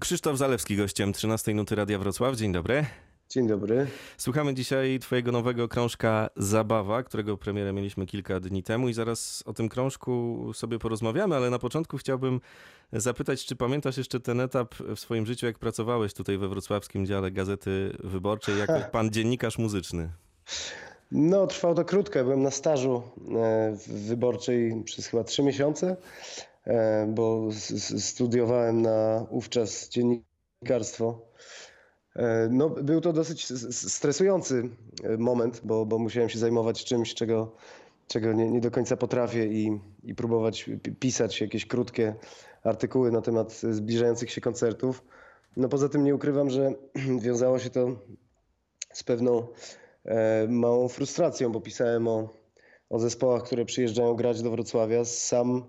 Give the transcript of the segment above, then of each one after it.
Krzysztof Zalewski gościem 13 Nuty Radia Wrocław. Dzień dobry. Dzień dobry. Słuchamy dzisiaj twojego nowego krążka Zabawa, którego premierę mieliśmy kilka dni temu i zaraz o tym krążku sobie porozmawiamy, ale na początku chciałbym zapytać, czy pamiętasz jeszcze ten etap w swoim życiu, jak pracowałeś tutaj we wrocławskim dziale Gazety Wyborczej jako pan dziennikarz muzyczny? No, trwało to krótko. Byłem na stażu e, wyborczej przez chyba trzy miesiące, bo s- s- studiowałem na ówczas dziennikarstwo. E, No, był to dosyć stresujący e, moment, bo, bo musiałem się zajmować czymś, czego, czego nie, nie do końca potrafię i, i próbować pi- pisać jakieś krótkie artykuły na temat zbliżających się koncertów. No poza tym nie ukrywam, że wiązało się to z pewną e, małą frustracją, bo pisałem o, o zespołach, które przyjeżdżają grać do Wrocławia, sam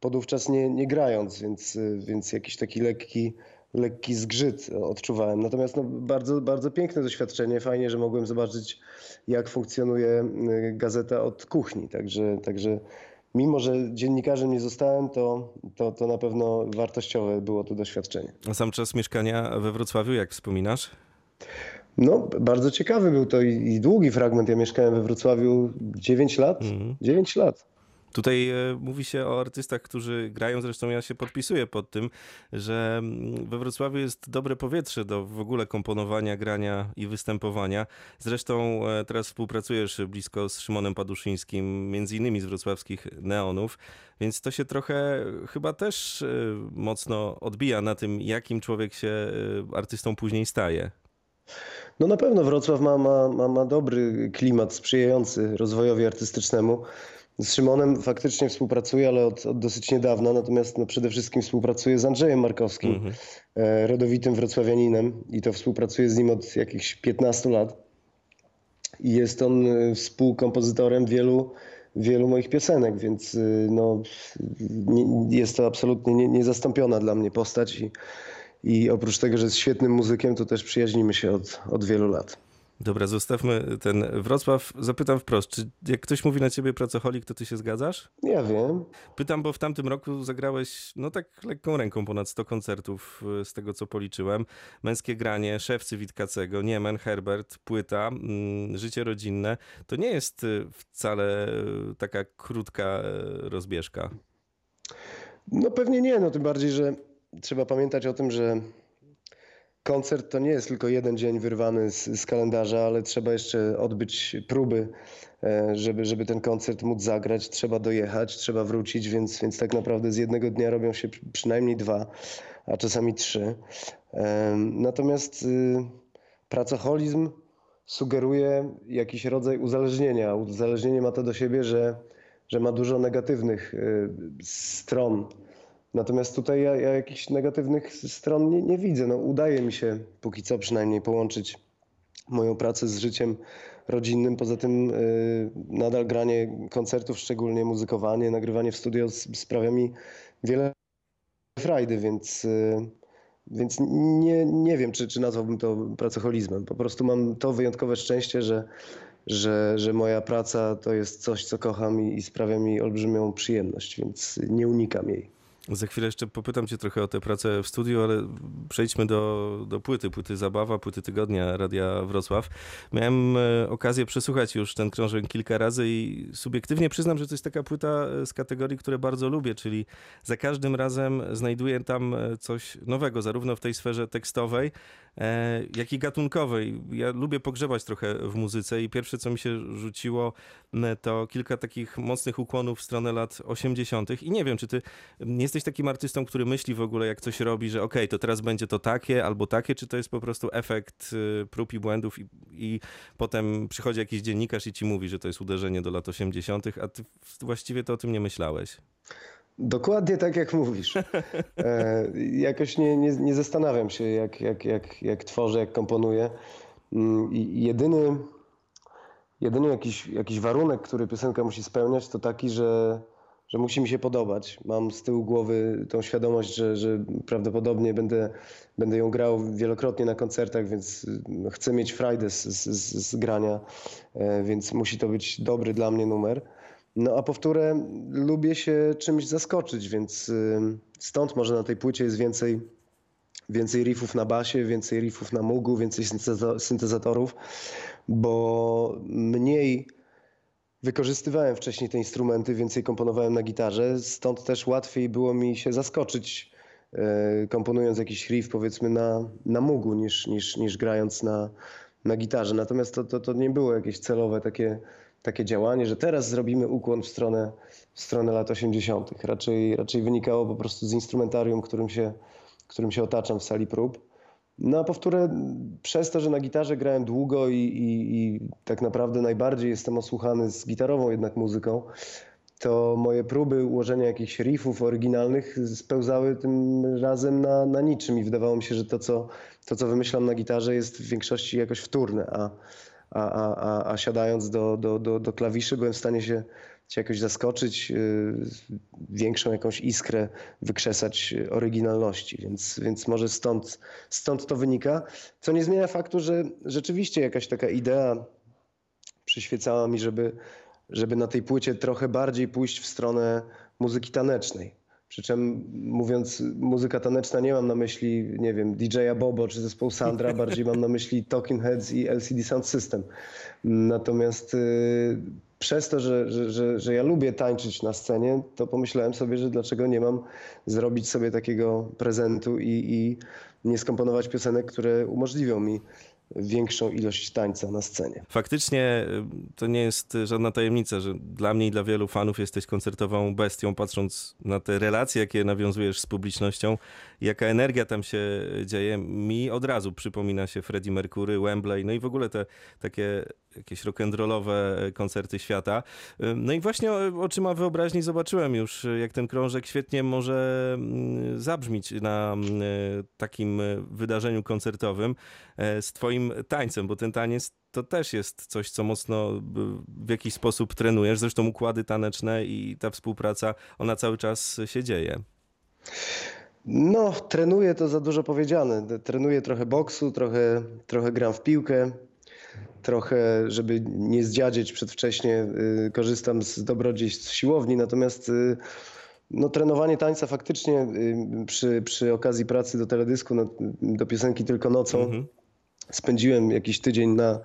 podówczas nie, nie grając, więc, y, więc jakiś taki lekki, lekki zgrzyt odczuwałem. Natomiast no, bardzo, bardzo piękne doświadczenie. Fajnie, że mogłem zobaczyć, jak funkcjonuje y, gazeta od kuchni. Także, także mimo, że dziennikarzem nie zostałem, to, to, to na pewno wartościowe było to doświadczenie. A sam czas mieszkania we Wrocławiu, jak wspominasz? No, bardzo ciekawy był to i, i długi fragment. Ja mieszkałem we Wrocławiu 9 lat. 9 lat. Tutaj e, mówi się o artystach, którzy grają, zresztą ja się podpisuję pod tym, że mm, we Wrocławiu jest dobre powietrze do w ogóle komponowania, grania i występowania. Zresztą e, teraz współpracujesz blisko z Szymonem Paduszyńskim, między innymi z wrocławskich Neonów, więc to się trochę chyba też e, mocno odbija na tym, jakim człowiek się e, artystą później staje. No na pewno Wrocław ma, ma, ma, ma dobry klimat sprzyjający rozwojowi artystycznemu. Z Szymonem faktycznie współpracuję, ale od, od dosyć niedawna, natomiast no przede wszystkim współpracuję z Andrzejem Markowskim, e, rodowitym wrocławianinem i to współpracuję z nim od jakichś 15 lat. I jest on e, współkompozytorem wielu, wielu moich piosenek, więc e, no, nie, jest to absolutnie nie, niezastąpiona dla mnie postać i, i oprócz tego, że jest świetnym muzykiem, to też przyjaźnimy się od, od wielu lat. Dobra, zostawmy ten Wrocław. Zapytam wprost, czy jak ktoś mówi na ciebie pracoholik, to ty się zgadzasz? Ja wiem. Pytam, bo w tamtym roku zagrałeś, no tak lekką ręką, ponad 100 koncertów, y, z tego co policzyłem. Męskie granie, Szewcy Witkacego, Niemen, Herbert, Płyta, mm, Życie rodzinne. To nie jest y, wcale y, taka krótka rozbieżka. No pewnie nie, no tym bardziej, że trzeba pamiętać o tym, że koncert to nie jest tylko jeden dzień wyrwany z, z kalendarza, ale trzeba jeszcze odbyć próby, e, żeby, żeby ten koncert móc zagrać. Trzeba dojechać, trzeba wrócić, więc, więc tak naprawdę z jednego dnia robią się przy- przynajmniej dwa, a czasami trzy. Em, Natomiast y, pracoholizm sugeruje jakiś rodzaj uzależnienia. Uzależnienie ma to do siebie, że, że ma dużo negatywnych y, stron. Natomiast tutaj ja, ja jakichś negatywnych stron nie, nie widzę. No, udaje mi się póki co przynajmniej połączyć moją pracę z życiem rodzinnym. Poza tym y, nadal granie koncertów, szczególnie muzykowanie, nagrywanie w studio sprawia mi wiele frajdy, więc, y, więc nie, nie wiem, czy, czy nazwałbym to pracoholizmem. Po prostu mam to wyjątkowe szczęście, że, że, że moja praca to jest coś, co kocham i, i sprawia mi olbrzymią przyjemność, więc nie unikam jej. Za chwilę jeszcze popytam cię trochę o tę pracę w studiu, ale przejdźmy do, do płyty, płyty Zabawa, płyty Tygodnia Radia Wrocław. Miałem e, okazję przesłuchać już ten krążek kilka razy i subiektywnie przyznam, że to jest taka płyta e, z kategorii, które bardzo lubię, czyli za każdym razem znajduję tam e, coś nowego, zarówno w tej sferze tekstowej, jak i gatunkowej. Ja lubię pogrzebać trochę w muzyce i pierwsze, co mi się rzuciło, to kilka takich mocnych ukłonów w stronę lat 80. I nie wiem, czy ty m, jesteś takim artystą, który myśli w ogóle, jak coś robi, że okej, to teraz będzie to takie albo takie, czy to jest po prostu efekt y, prób i błędów i, i potem przychodzi jakiś dziennikarz i ci mówi, że to jest uderzenie do lat 80., a ty właściwie to o tym nie myślałeś. Dokładnie tak jak mówisz. E, jakoś nie, nie, nie zastanawiam się, jak, jak, jak, jak tworzę, jak komponuję. Mm, I jedyny, jedyny jakiś, jakiś warunek, który piosenka musi spełniać, to taki, że, że musi mi się podobać. Mam z tyłu głowy tą świadomość, że, że prawdopodobnie będę, będę ją grał wielokrotnie na koncertach, więc y, chcę mieć frajdę z, z, z, grania, e, więc musi to być dobry dla mnie numer. No a powtórę, lubię się czymś zaskoczyć, więc y, stąd może na tej płycie jest więcej więcej riffów na basie, więcej riffów na mugu, więcej syntezatorów, bo mniej wykorzystywałem wcześniej te instrumenty, więcej komponowałem na gitarze, stąd też łatwiej było mi się zaskoczyć e, komponując jakiś riff powiedzmy na, na mugu niż, niż, niż grając na, na gitarze. Natomiast to, to, to nie było jakieś celowe takie, takie działanie, że teraz zrobimy ukłon w stronę, w stronę lat 80. Raczej, raczej wynikało po prostu z instrumentarium, którym się, którym się otaczam w sali prób. No a powtórę, przez to, że na gitarze grałem długo i, i, i tak naprawdę najbardziej jestem osłuchany z gitarową jednak muzyką, to moje próby ułożenia jakichś riffów oryginalnych spełzały tym razem na, na niczym i wydawało mi się, że to co, to, co wymyślam na gitarze jest w większości jakoś wtórne, a, a, a, a, siadając do, do, do, do klawiszy byłem w stanie się, się jakoś zaskoczyć, yy, większą jakąś iskrę wykrzesać oryginalności, więc, więc może stąd, stąd to wynika, co nie zmienia faktu, że rzeczywiście jakaś taka idea przyświecała mi, żeby żeby na tej płycie trochę bardziej pójść w stronę muzyki tanecznej. Przy czym mówiąc muzyka taneczna nie mam na myśli, nie wiem, DJ-a Bobo czy zespoł Sandra, bardziej mam na myśli Talking Heads i LCD Sound System. Natomiast y, przez to, że, że, że, że ja lubię tańczyć na scenie, to pomyślałem sobie, że dlaczego nie mam zrobić sobie takiego prezentu i, i nie skomponować piosenek, które umożliwią mi większą ilość tańca na scenie. Faktycznie y, to nie jest żadna tajemnica, że dla mnie i dla wielu fanów jesteś koncertową bestią, patrząc na te relacje, jakie nawiązujesz z publicznością, jaka energia tam się dzieje. Mi od razu przypomina się Freddie Mercury, Wembley, no i w ogóle te takie jakieś rock'n'rollowe koncerty świata. No i właśnie oczyma wyobraźni zobaczyłem już, jak ten krążek świetnie może mm, zabrzmić na mm, takim wydarzeniu koncertowym e, z twoim tańcem, bo ten taniec to też jest coś, co mocno w jakiś sposób trenujesz. Zresztą układy taneczne i ta współpraca, ona cały czas się dzieje. No, trenuję to za dużo powiedziane. Trenuję trochę boksu, trochę, trochę gram w piłkę, trochę, żeby nie zdziadzieć przedwcześnie, y, korzystam z dobrodziejstw siłowni, natomiast y, no, trenowanie tańca faktycznie y, przy, przy okazji pracy do teledysku, no, do piosenki Tylko nocą, mhm. Spędziłem jakiś tydzień na,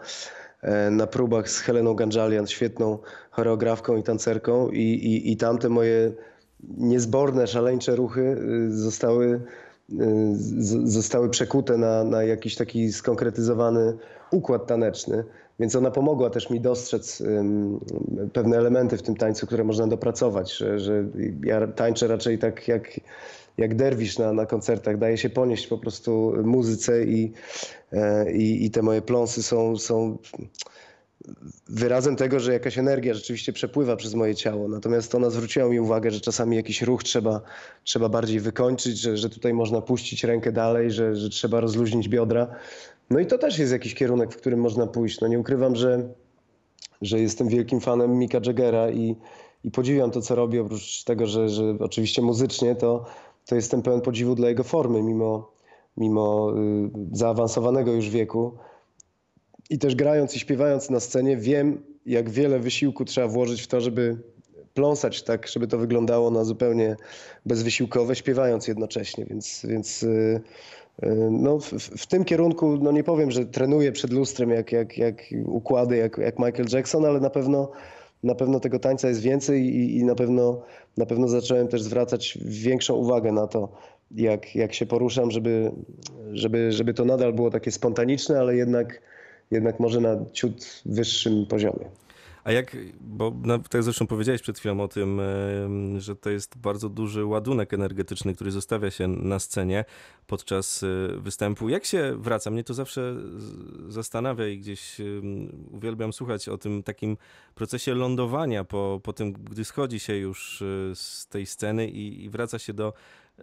e, na próbach z Heleną Ganżalian, świetną choreografką i tancerką i, i, i tamte moje niezborne, szaleńcze ruchy zostały, zostały przekute na, na jakiś taki skonkretyzowany układ taneczny. Więc ona pomogła też mi dostrzec pewne elementy w tym tańcu, które można dopracować, że, że ja tańczę raczej tak jak, jak derwisz na, na koncertach, daje się ponieść po prostu muzyce i, e, i, i te moje pląsy są, są wyrazem tego, że jakaś energia rzeczywiście przepływa przez moje ciało. Natomiast ona zwróciła mi uwagę, że czasami jakiś ruch trzeba, trzeba bardziej wykończyć, że, że tutaj można puścić rękę dalej, że, że trzeba rozluźnić biodra. No i to też jest jakiś kierunek, w którym można pójść. No nie ukrywam, że, że jestem wielkim fanem Mika Jaggera i, i podziwiam to, co robi, oprócz tego, że, że oczywiście muzycznie, to, to jestem pełen podziwu dla jego formy, mimo, mimo y, zaawansowanego już wieku. I też grając i śpiewając na scenie, wiem, jak wiele wysiłku trzeba włożyć w to, żeby pląsać tak, żeby to wyglądało na zupełnie bezwysiłkowe, śpiewając jednocześnie. Więc, więc y, no, w, w, tym kierunku no nie powiem, że trenuję przed lustrem jak, jak, jak układy, jak, jak Michael Jackson, ale na pewno na pewno tego tańca jest więcej i, i na, pewno, na pewno zacząłem też zwracać większą uwagę na to, jak, jak się poruszam, żeby, żeby, żeby to nadal było takie spontaniczne, ale jednak, jednak może na ciut wyższym poziomie. A jak, bo tak zresztą powiedziałeś przed chwilą o tym, że to jest bardzo duży ładunek energetyczny, który zostawia się na scenie podczas y, występu. Jak się wraca? Mnie to zawsze zastanawia i gdzieś uwielbiam słuchać o tym takim procesie lądowania po, po tym, gdy schodzi się już y, z tej sceny i, i wraca się do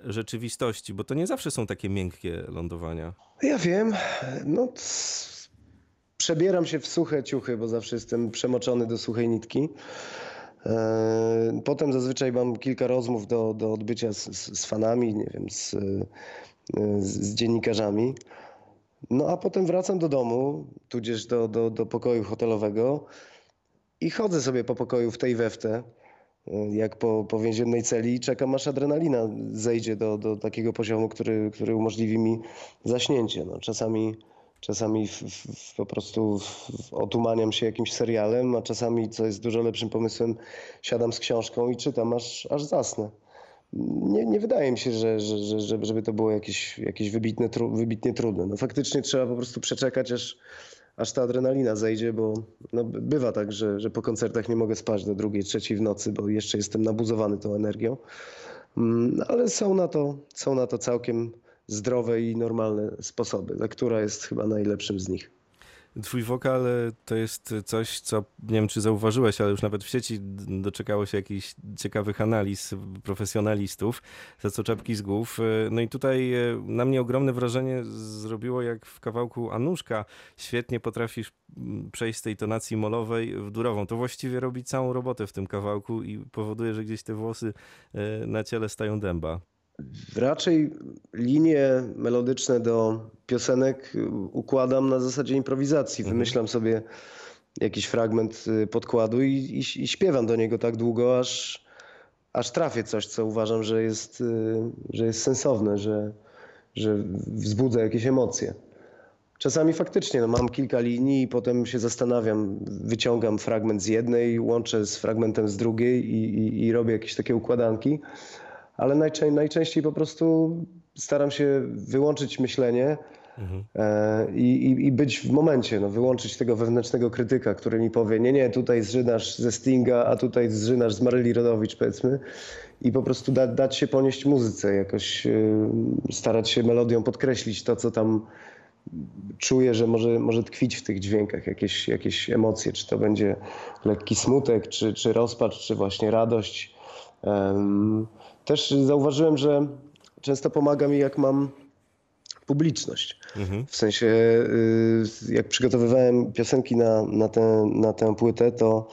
rzeczywistości, bo to nie zawsze są takie miękkie lądowania. Ja wiem. No, przebieram się w suche ciuchy, bo zawsze jestem przemoczony do suchej nitki. E, potem zazwyczaj mam kilka rozmów do, do odbycia z, z fanami, nie wiem, z, z dziennikarzami. No a potem wracam do domu, tudzież do, do, do pokoju hotelowego i chodzę sobie po pokoju w tej we w te. jak po, po więziennej celi i czekam aż adrenalina zejdzie do, do takiego poziomu, który, który umożliwi mi zaśnięcie. No, czasami czasami w, w, po prostu w, otumaniam się jakimś serialem, a czasami, co jest dużo lepszym pomysłem, siadam z książką i czytam, aż, aż zasnę. Nie, nie wydaje mi się, że, że, że, żeby to było jakieś, jakieś wybitne, tru, wybitnie trudne. No, faktycznie trzeba po prostu przeczekać, aż, aż ta adrenalina zejdzie, bo no, bywa tak, że, że po koncertach nie mogę spać do drugiej, trzeciej w nocy, bo jeszcze jestem nabuzowany tą energią. Mm, ale są na to, są na to całkiem zdrowe i normalne sposoby. Lektura jest chyba najlepszym z nich. Twój wokal e, to jest coś, co nie wiem, czy zauważyłeś, ale już nawet w sieci doczekało się jakichś ciekawych analiz profesjonalistów, za co czapki z głów. E, no i tutaj e, na mnie ogromne wrażenie zrobiło, jak w kawałku Anuszka świetnie potrafisz przejść z tej tonacji molowej w durową. To właściwie robi całą robotę w tym kawałku i powoduje, że gdzieś te włosy na ciele stają dęba. Raczej linie melodyczne do piosenek układam na zasadzie improwizacji. Mhm. Wymyślam sobie jakiś fragment y, podkładu i, i, i, śpiewam do niego tak długo, aż, aż trafię coś, co uważam, że jest, y, że jest sensowne, że, że wzbudza jakieś emocje. Czasami faktycznie no, mam kilka linii i potem się zastanawiam, wyciągam fragment z jednej, łączę z fragmentem z drugiej i, i, i robię jakieś takie układanki ale najczę najczęściej po prostu staram się wyłączyć myślenie mhm. e, i, i, być w momencie, no, wyłączyć tego wewnętrznego krytyka, który mi powie, nie, nie, tutaj zżynasz ze Stinga, a tutaj zżynasz z Maryli Rodowicz, powiedzmy, i po prostu da, dać się ponieść muzyce, jakoś e, starać się melodią podkreślić to, co tam czuję, że może, może tkwić w tych dźwiękach jakieś, jakieś emocje, czy to będzie lekki smutek, czy, czy rozpacz, czy właśnie radość. Um, też zauważyłem, że często pomaga mi, jak mam publiczność. Mhm. W sensie, y, jak przygotowywałem piosenki na, na, tę, na tę płytę, to,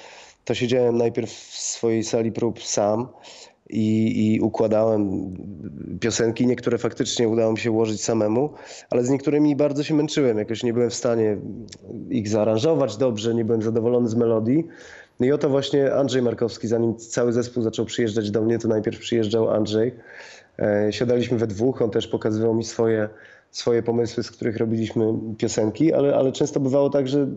to siedziałem najpierw w swojej sali prób sam i, i układałem piosenki. Niektóre faktycznie udało mi się ułożyć samemu, ale z niektórymi bardzo się męczyłem. Jakoś nie byłem w stanie ich zaaranżować dobrze, nie byłem zadowolony z melodii. No i oto właśnie Andrzej Markowski, zanim cały zespół zaczął przyjeżdżać do mnie, to najpierw przyjeżdżał Andrzej. E, siadaliśmy we dwóch, on też pokazywał mi swoje, swoje pomysły, z których robiliśmy piosenki, ale, ale często bywało tak, że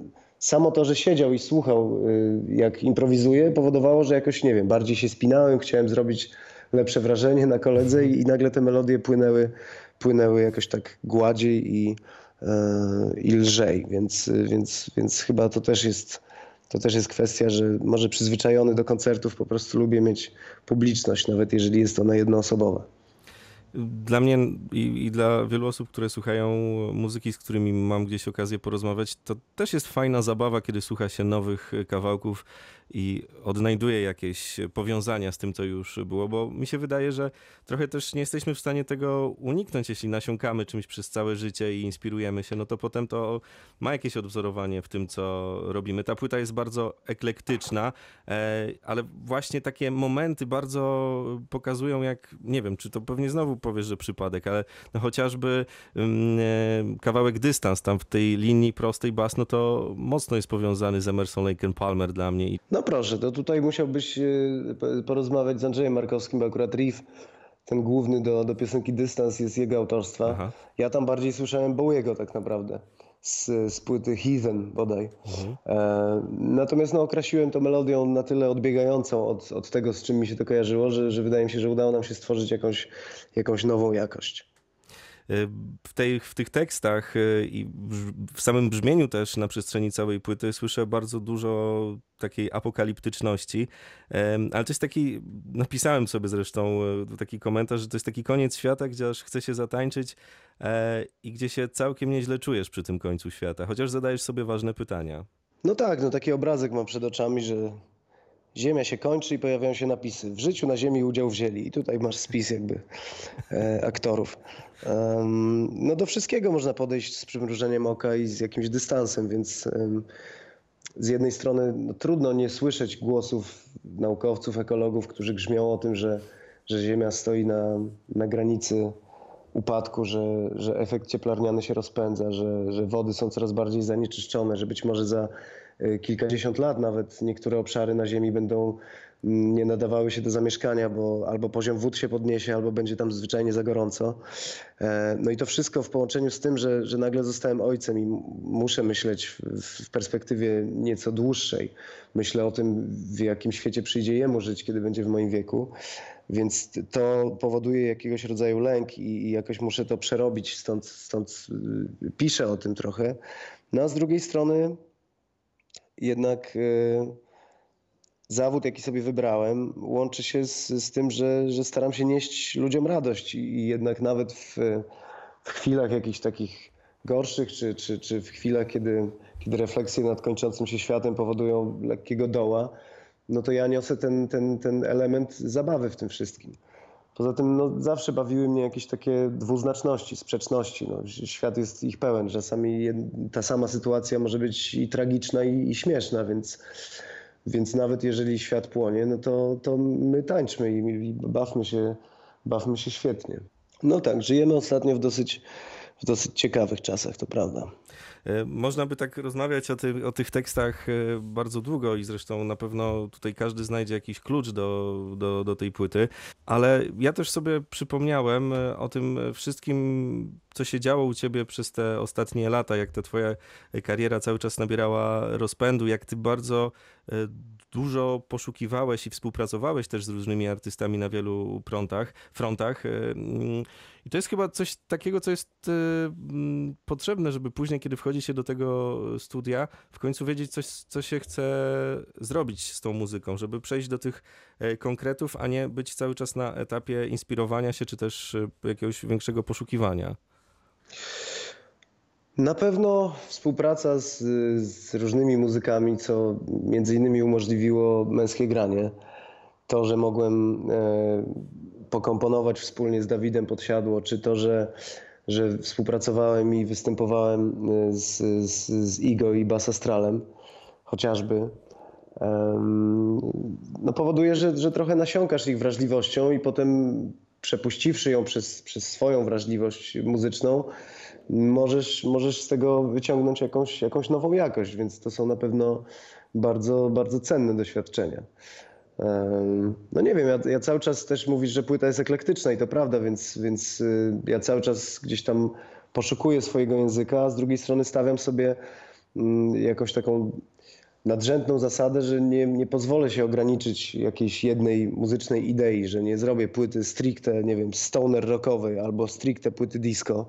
samo to, że siedział i słuchał, y, jak improwizuje, powodowało, że jakoś, nie wiem, bardziej się spinałem, chciałem zrobić lepsze wrażenie na koledze i, i nagle te melodie płynęły, płynęły jakoś tak gładziej i, yy, i lżej, więc, więc, więc chyba to też jest to też jest kwestia, że może przyzwyczajony do koncertów po prostu lubię mieć publiczność, nawet jeżeli jest ona jednoosobowa. Dla mnie i, i, dla wielu osób, które słuchają muzyki, z którymi mam gdzieś okazję porozmawiać, to też jest fajna zabawa, kiedy słucha się nowych kawałków i odnajduje jakieś powiązania z tym, co już było, bo mi się wydaje, że trochę też nie jesteśmy w stanie tego uniknąć, jeśli nasiąkamy czymś przez całe życie i inspirujemy się, no to potem to ma jakieś odwzorowanie w tym, co robimy. Ta płyta jest bardzo eklektyczna, e, ale właśnie takie momenty bardzo pokazują, jak, nie wiem, czy to pewnie znowu powiesz, że przypadek, ale no chociażby mm, e, kawałek dystans tam w tej linii prostej bas, no to mocno jest powiązany z Emerson Lake Palmer dla mnie. No no proszę, to tutaj musiałbyś e, porozmawiać z Andrzejem Markowskim, bo akurat riff, ten główny do, do piosenki Dystans jest jego autorstwa. Aha. Ja tam bardziej słyszałem Bowiego tak naprawdę. Z, z płyty Heathen bodaj. Mhm. E, natomiast no, okrasiłem to melodią na tyle odbiegającą od, od tego, z czym mi się to kojarzyło, że, że wydaje mi się, że udało nam się stworzyć jakąś, jakąś nową jakość. Y, w, tej, w tych tekstach y, i w samym brzmieniu też na przestrzeni całej płyty słyszę bardzo dużo takiej apokaliptyczności, ale to jest taki, napisałem sobie zresztą y, taki komentarz, że to jest taki koniec świata, gdzie aż chce się zatańczyć e, i gdzie się całkiem nieźle czujesz przy tym końcu świata, chociaż zadajesz sobie ważne pytania. No tak, no taki obrazek mam przed oczami, że Ziemia się kończy i pojawiają się napisy. W życiu na Ziemi udział wzięli. I tutaj masz spis jakby e, aktorów. Um, no do wszystkiego można podejść z przymrużeniem oka i z jakimś dystansem, więc um, z jednej strony no, trudno nie słyszeć głosów naukowców, ekologów, którzy grzmią o tym, że, że Ziemia stoi na, na granicy upadku, że, że efekt cieplarniany się rozpędza, że, że wody są coraz bardziej zanieczyszczone, że być może za Y, kilkadziesiąt lat nawet niektóre obszary na Ziemi będą nie nadawały się do zamieszkania, bo albo poziom wód się podniesie, albo będzie tam zwyczajnie za gorąco. E, no i to wszystko w połączeniu z tym, że, że nagle zostałem ojcem i muszę myśleć w, perspektywie nieco dłuższej. Myślę o tym, w jakim świecie przyjdzie jemu żyć, kiedy będzie w moim wieku. Więc to powoduje jakiegoś rodzaju lęk i, i jakoś muszę to przerobić, stąd, stąd y, piszę o tym trochę. No a z drugiej strony jednak y, zawód, jaki sobie wybrałem, łączy się z, z tym, że, że staram się nieść ludziom radość i, jednak nawet w, w chwilach jakichś takich gorszych, czy, czy, czy w chwilach, kiedy, kiedy refleksje nad kończącym się światem powodują lekkiego doła, no to ja niosę ten, ten, ten element zabawy w tym wszystkim. Poza tym no, zawsze bawiły mnie jakieś takie dwuznaczności, sprzeczności. No, świat jest ich pełen. Czasami ta sama sytuacja może być i tragiczna, i, i śmieszna, więc, więc nawet jeżeli świat płonie, no to, to my tańczmy i, i bawmy, się, bawmy się świetnie. No tak, żyjemy ostatnio w dosyć, w dosyć ciekawych czasach, to prawda. E, można by tak rozmawiać o, ty, o, tych tekstach e, bardzo długo i zresztą na pewno tutaj każdy znajdzie jakiś klucz do, do, do tej płyty, ale ja też sobie przypomniałem e, o tym wszystkim, co się działo u ciebie przez te ostatnie lata, jak ta twoja kariera cały czas nabierała rozpędu, jak ty bardzo dużo poszukiwałeś i współpracowałeś też z różnymi artystami na wielu frontach. frontach. Mm, I to jest chyba coś takiego, co jest mm, potrzebne, żeby później, kiedy wchodzi się do tego studia, w końcu wiedzieć coś, co się chce zrobić z tą muzyką, żeby przejść do tych e, konkretów, a nie być cały czas na etapie inspirowania się, czy też e, jakiegoś większego poszukiwania. Na pewno współpraca z, z, różnymi muzykami, co między innymi umożliwiło męskie granie. To, że mogłem e, pokomponować wspólnie z Dawidem Podsiadło, czy to, że, że współpracowałem i występowałem e, z, z, z Igo i Basastralem chociażby, no powoduje, że, że trochę nasiąkasz ich wrażliwością i potem przepuściwszy ją przez, przez swoją wrażliwość muzyczną, możesz, możesz z tego wyciągnąć jakąś, jakąś nową jakość, więc to są na pewno bardzo, bardzo cenne doświadczenia. No nie wiem, ja, ja, cały czas też mówisz, że płyta jest eklektyczna i to prawda, więc, więc y, ja cały czas gdzieś tam poszukuję swojego języka, a z drugiej strony stawiam sobie mm, jakąś taką nadrzędną zasadę, że nie, nie pozwolę się ograniczyć jakiejś jednej muzycznej idei, że nie zrobię płyty stricte, nie wiem, stoner rockowej albo stricte płyty disco,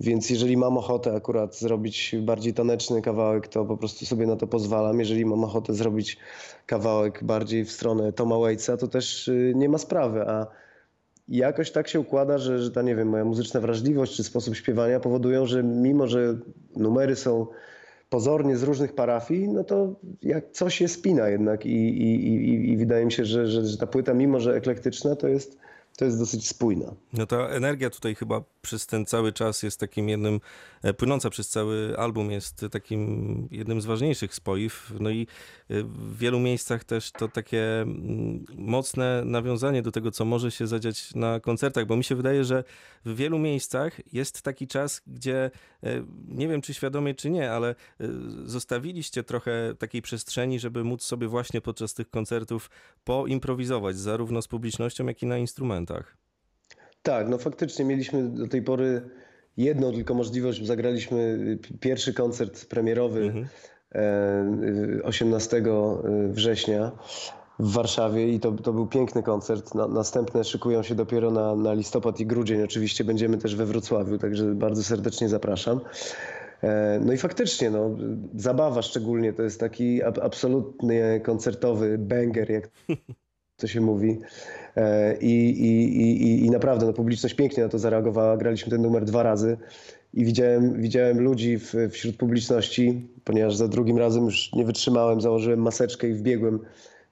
więc jeżeli mam ochotę akurat zrobić bardziej taneczny kawałek, to po prostu sobie na to pozwalam. Jeżeli mam ochotę zrobić kawałek bardziej w stronę Toma Waitsa, to też y, nie ma sprawy. A jakoś tak się układa, że, że ta, nie wiem, moja muzyczna wrażliwość czy sposób śpiewania powodują, że mimo, że numery są pozornie z różnych parafii, no to jak coś się spina jednak i, i, i, i wydaje mi się, że, że, że ta płyta, mimo że eklektyczna, to jest to jest dosyć spójna. No ta energia tutaj chyba przez ten cały czas jest takim jednym, e, płynąca przez cały album jest takim jednym z ważniejszych spoiw. No i e, w wielu miejscach też to takie mm, mocne nawiązanie do tego, co może się zadziać na koncertach, bo mi się wydaje, że w wielu miejscach jest taki czas, gdzie e, nie wiem, czy świadomie, czy nie, ale zostawiliście trochę takiej przestrzeni, żeby móc sobie właśnie podczas tych koncertów poimprowizować, zarówno z publicznością, jak i na instrumentach. Tak, no faktycznie mieliśmy do tej pory jedną tylko możliwość. Zagraliśmy pierwszy koncert premierowy mhm. 18 e, y, września w Warszawie i to, to był piękny koncert. Na, następne szykują się dopiero na, na listopad i grudzień. Oczywiście będziemy też we Wrocławiu, także bardzo serdecznie zapraszam. E, no i faktycznie, no, zabawa szczególnie to jest taki absolutnie koncertowy banger, jak to się mówi. E, I, i, i, i naprawdę no, publiczność pięknie na to zareagowała. Graliśmy ten numer dwa razy i widziałem, widziałem ludzi w, wśród publiczności, ponieważ za drugim razem już nie wytrzymałem, założyłem maseczkę i wbiegłem,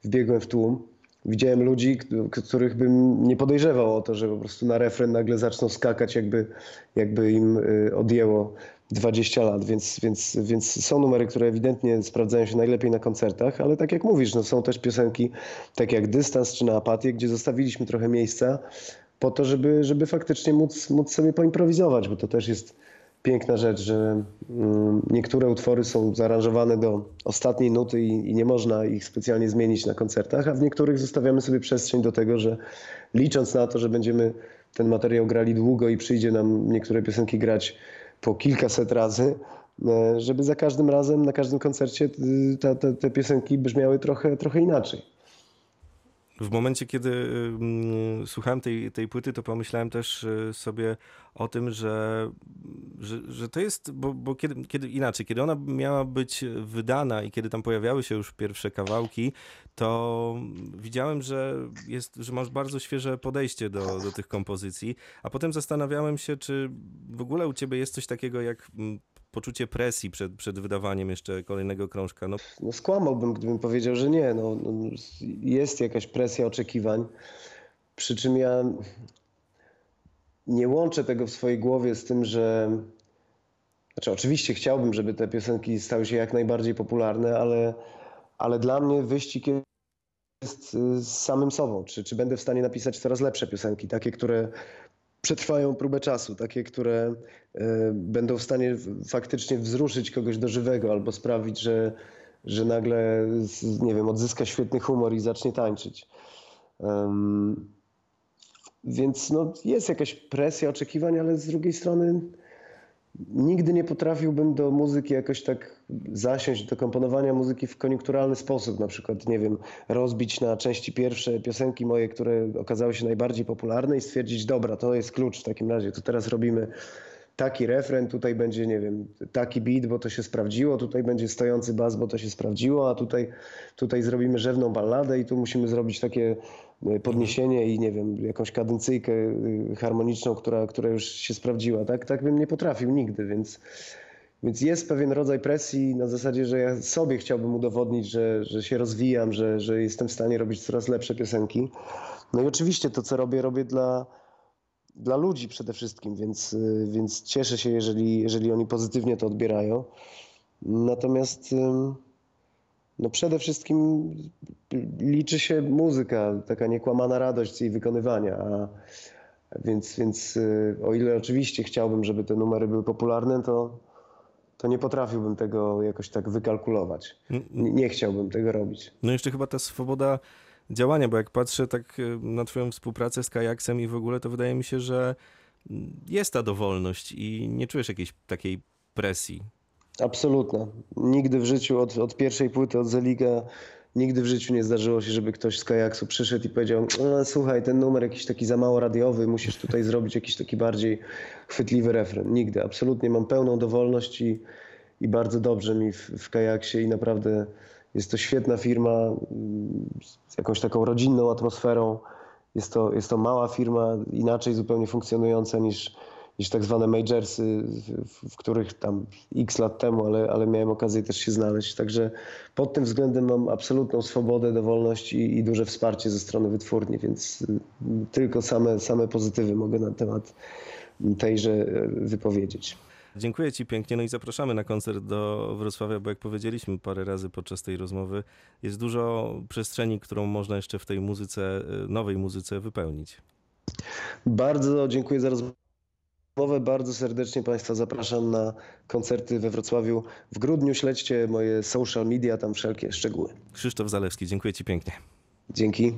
wbiegłem w tłum. Widziałem ludzi, których bym nie podejrzewał o to, że po prostu na refren nagle zaczną skakać, jakby, jakby im y, odjęło 20 lat, więc, więc, więc są numery, które ewidentnie sprawdzają się najlepiej na koncertach, ale tak jak mówisz, no są też piosenki takie jak Dystans czy Na apatię, gdzie zostawiliśmy trochę miejsca po to, żeby, żeby faktycznie móc, móc sobie poimprowizować, bo to też jest piękna rzecz, że mm, niektóre utwory są zaaranżowane do ostatniej nuty i, i nie można ich specjalnie zmienić na koncertach, a w niektórych zostawiamy sobie przestrzeń do tego, że licząc na to, że będziemy ten materiał grali długo i przyjdzie nam niektóre piosenki grać po kilkaset razy, e, żeby za każdym razem, na każdym koncercie y, te, te, te piosenki brzmiały trochę, trochę inaczej. W momencie, kiedy mm, słuchałem tej, tej płyty, to pomyślałem też y, sobie o tym, że, że, że to jest, bo, bo kiedy, kiedy inaczej, kiedy ona miała być wydana i kiedy tam pojawiały się już pierwsze kawałki, to widziałem, że, jest, że masz bardzo świeże podejście do, do tych kompozycji, a potem zastanawiałem się, czy w ogóle u ciebie jest coś takiego jak mm, poczucie presji przed, przed wydawaniem jeszcze kolejnego krążka. No, No skłamałbym, gdybym powiedział, że nie. No, no, jest jakaś presja oczekiwań, przy czym ja nie łączę tego w swojej głowie z tym, że. Znaczy, oczywiście chciałbym, żeby te piosenki stały się jak najbardziej popularne, ale, ale dla mnie wyścig jest y, z samym sobą. Czy, czy będę w stanie napisać coraz lepsze piosenki, takie, które przetrwają próbę czasu, takie, które y, będą w stanie faktycznie wzruszyć kogoś do żywego albo sprawić, że, że nagle, nie wiem, odzyska świetny humor i zacznie tańczyć. Więc no, jest jakaś presja oczekiwań, ale z drugiej strony nigdy nie potrafiłbym do muzyki jakoś tak zasiąść, do komponowania muzyki w koniunkturalny sposób. Na przykład, nie wiem, rozbić na części pierwsze piosenki moje, które okazały się najbardziej popularne i stwierdzić, dobra, to jest klucz w takim razie, to teraz robimy taki refren, tutaj będzie, nie wiem, taki beat, bo to się sprawdziło, tutaj będzie stojący bas, bo to się sprawdziło, a tutaj, tutaj zrobimy rzewną balladę i tu musimy zrobić takie e, podniesienie i nie wiem, jakąś kadencyjkę y, harmoniczną, która, która już się sprawdziła. Tak, tak bym nie potrafił nigdy, więc, więc jest pewien rodzaj presji na zasadzie, że ja sobie chciałbym udowodnić, że, że się rozwijam, że, że jestem w stanie robić coraz lepsze piosenki. No i oczywiście to, co robię, robię dla, dla ludzi przede wszystkim, więc, y, więc cieszę się, jeżeli, jeżeli oni pozytywnie to odbierają. Natomiast no przede wszystkim liczy się muzyka, taka niekłamana radość jej wykonywania. A, więc, więc y, o ile oczywiście chciałbym, żeby te numery były popularne, to, to nie potrafiłbym tego jakoś tak wykalkulować. Nie, nie chciałbym tego robić. no jeszcze chyba ta swoboda działania, bo jak patrzę tak y, na twoją współpracę z Kajaksem i w ogóle, to wydaje mi się, że jest ta dowolność i nie czujesz jakiejś takiej presji. Absolutna. Nigdy w życiu, od, od pierwszej płyty, od Zeliga, nigdy w życiu nie zdarzyło się, żeby ktoś z Kajaksu przyszedł i powiedział "E, słuchaj, ten numer jakiś taki za mało radiowy, musisz tutaj zrobić jakiś taki bardziej chwytliwy refren. Nigdy. Absolutnie mam pełną dowolność i, i bardzo dobrze mi w, w Kajaksie i naprawdę jest to świetna firma z jakąś taką rodzinną atmosferą. Jest to, jest to mała firma, inaczej zupełnie funkcjonująca niż, niż tak zwane majorsy, w, których tam x lat temu, ale, ale miałem okazję też się znaleźć. Także pod tym względem mam absolutną swobodę, dowolność i, i duże wsparcie ze strony wytwórni, więc y, tylko same, same pozytywy mogę na temat tejże y, wypowiedzieć. Dziękuję Ci pięknie, no i zapraszamy na koncert do Wrocławia, bo jak powiedzieliśmy parę razy podczas tej rozmowy, jest dużo przestrzeni, którą można jeszcze w tej muzyce, y, nowej muzyce wypełnić. Bardzo dziękuję za rozmowę. Bardzo serdecznie Państwa zapraszam na koncerty we Wrocławiu w grudniu. Śledźcie moje social media, tam wszelkie szczegóły. Krzysztof Zalewski, dziękuję Ci pięknie. Dzięki.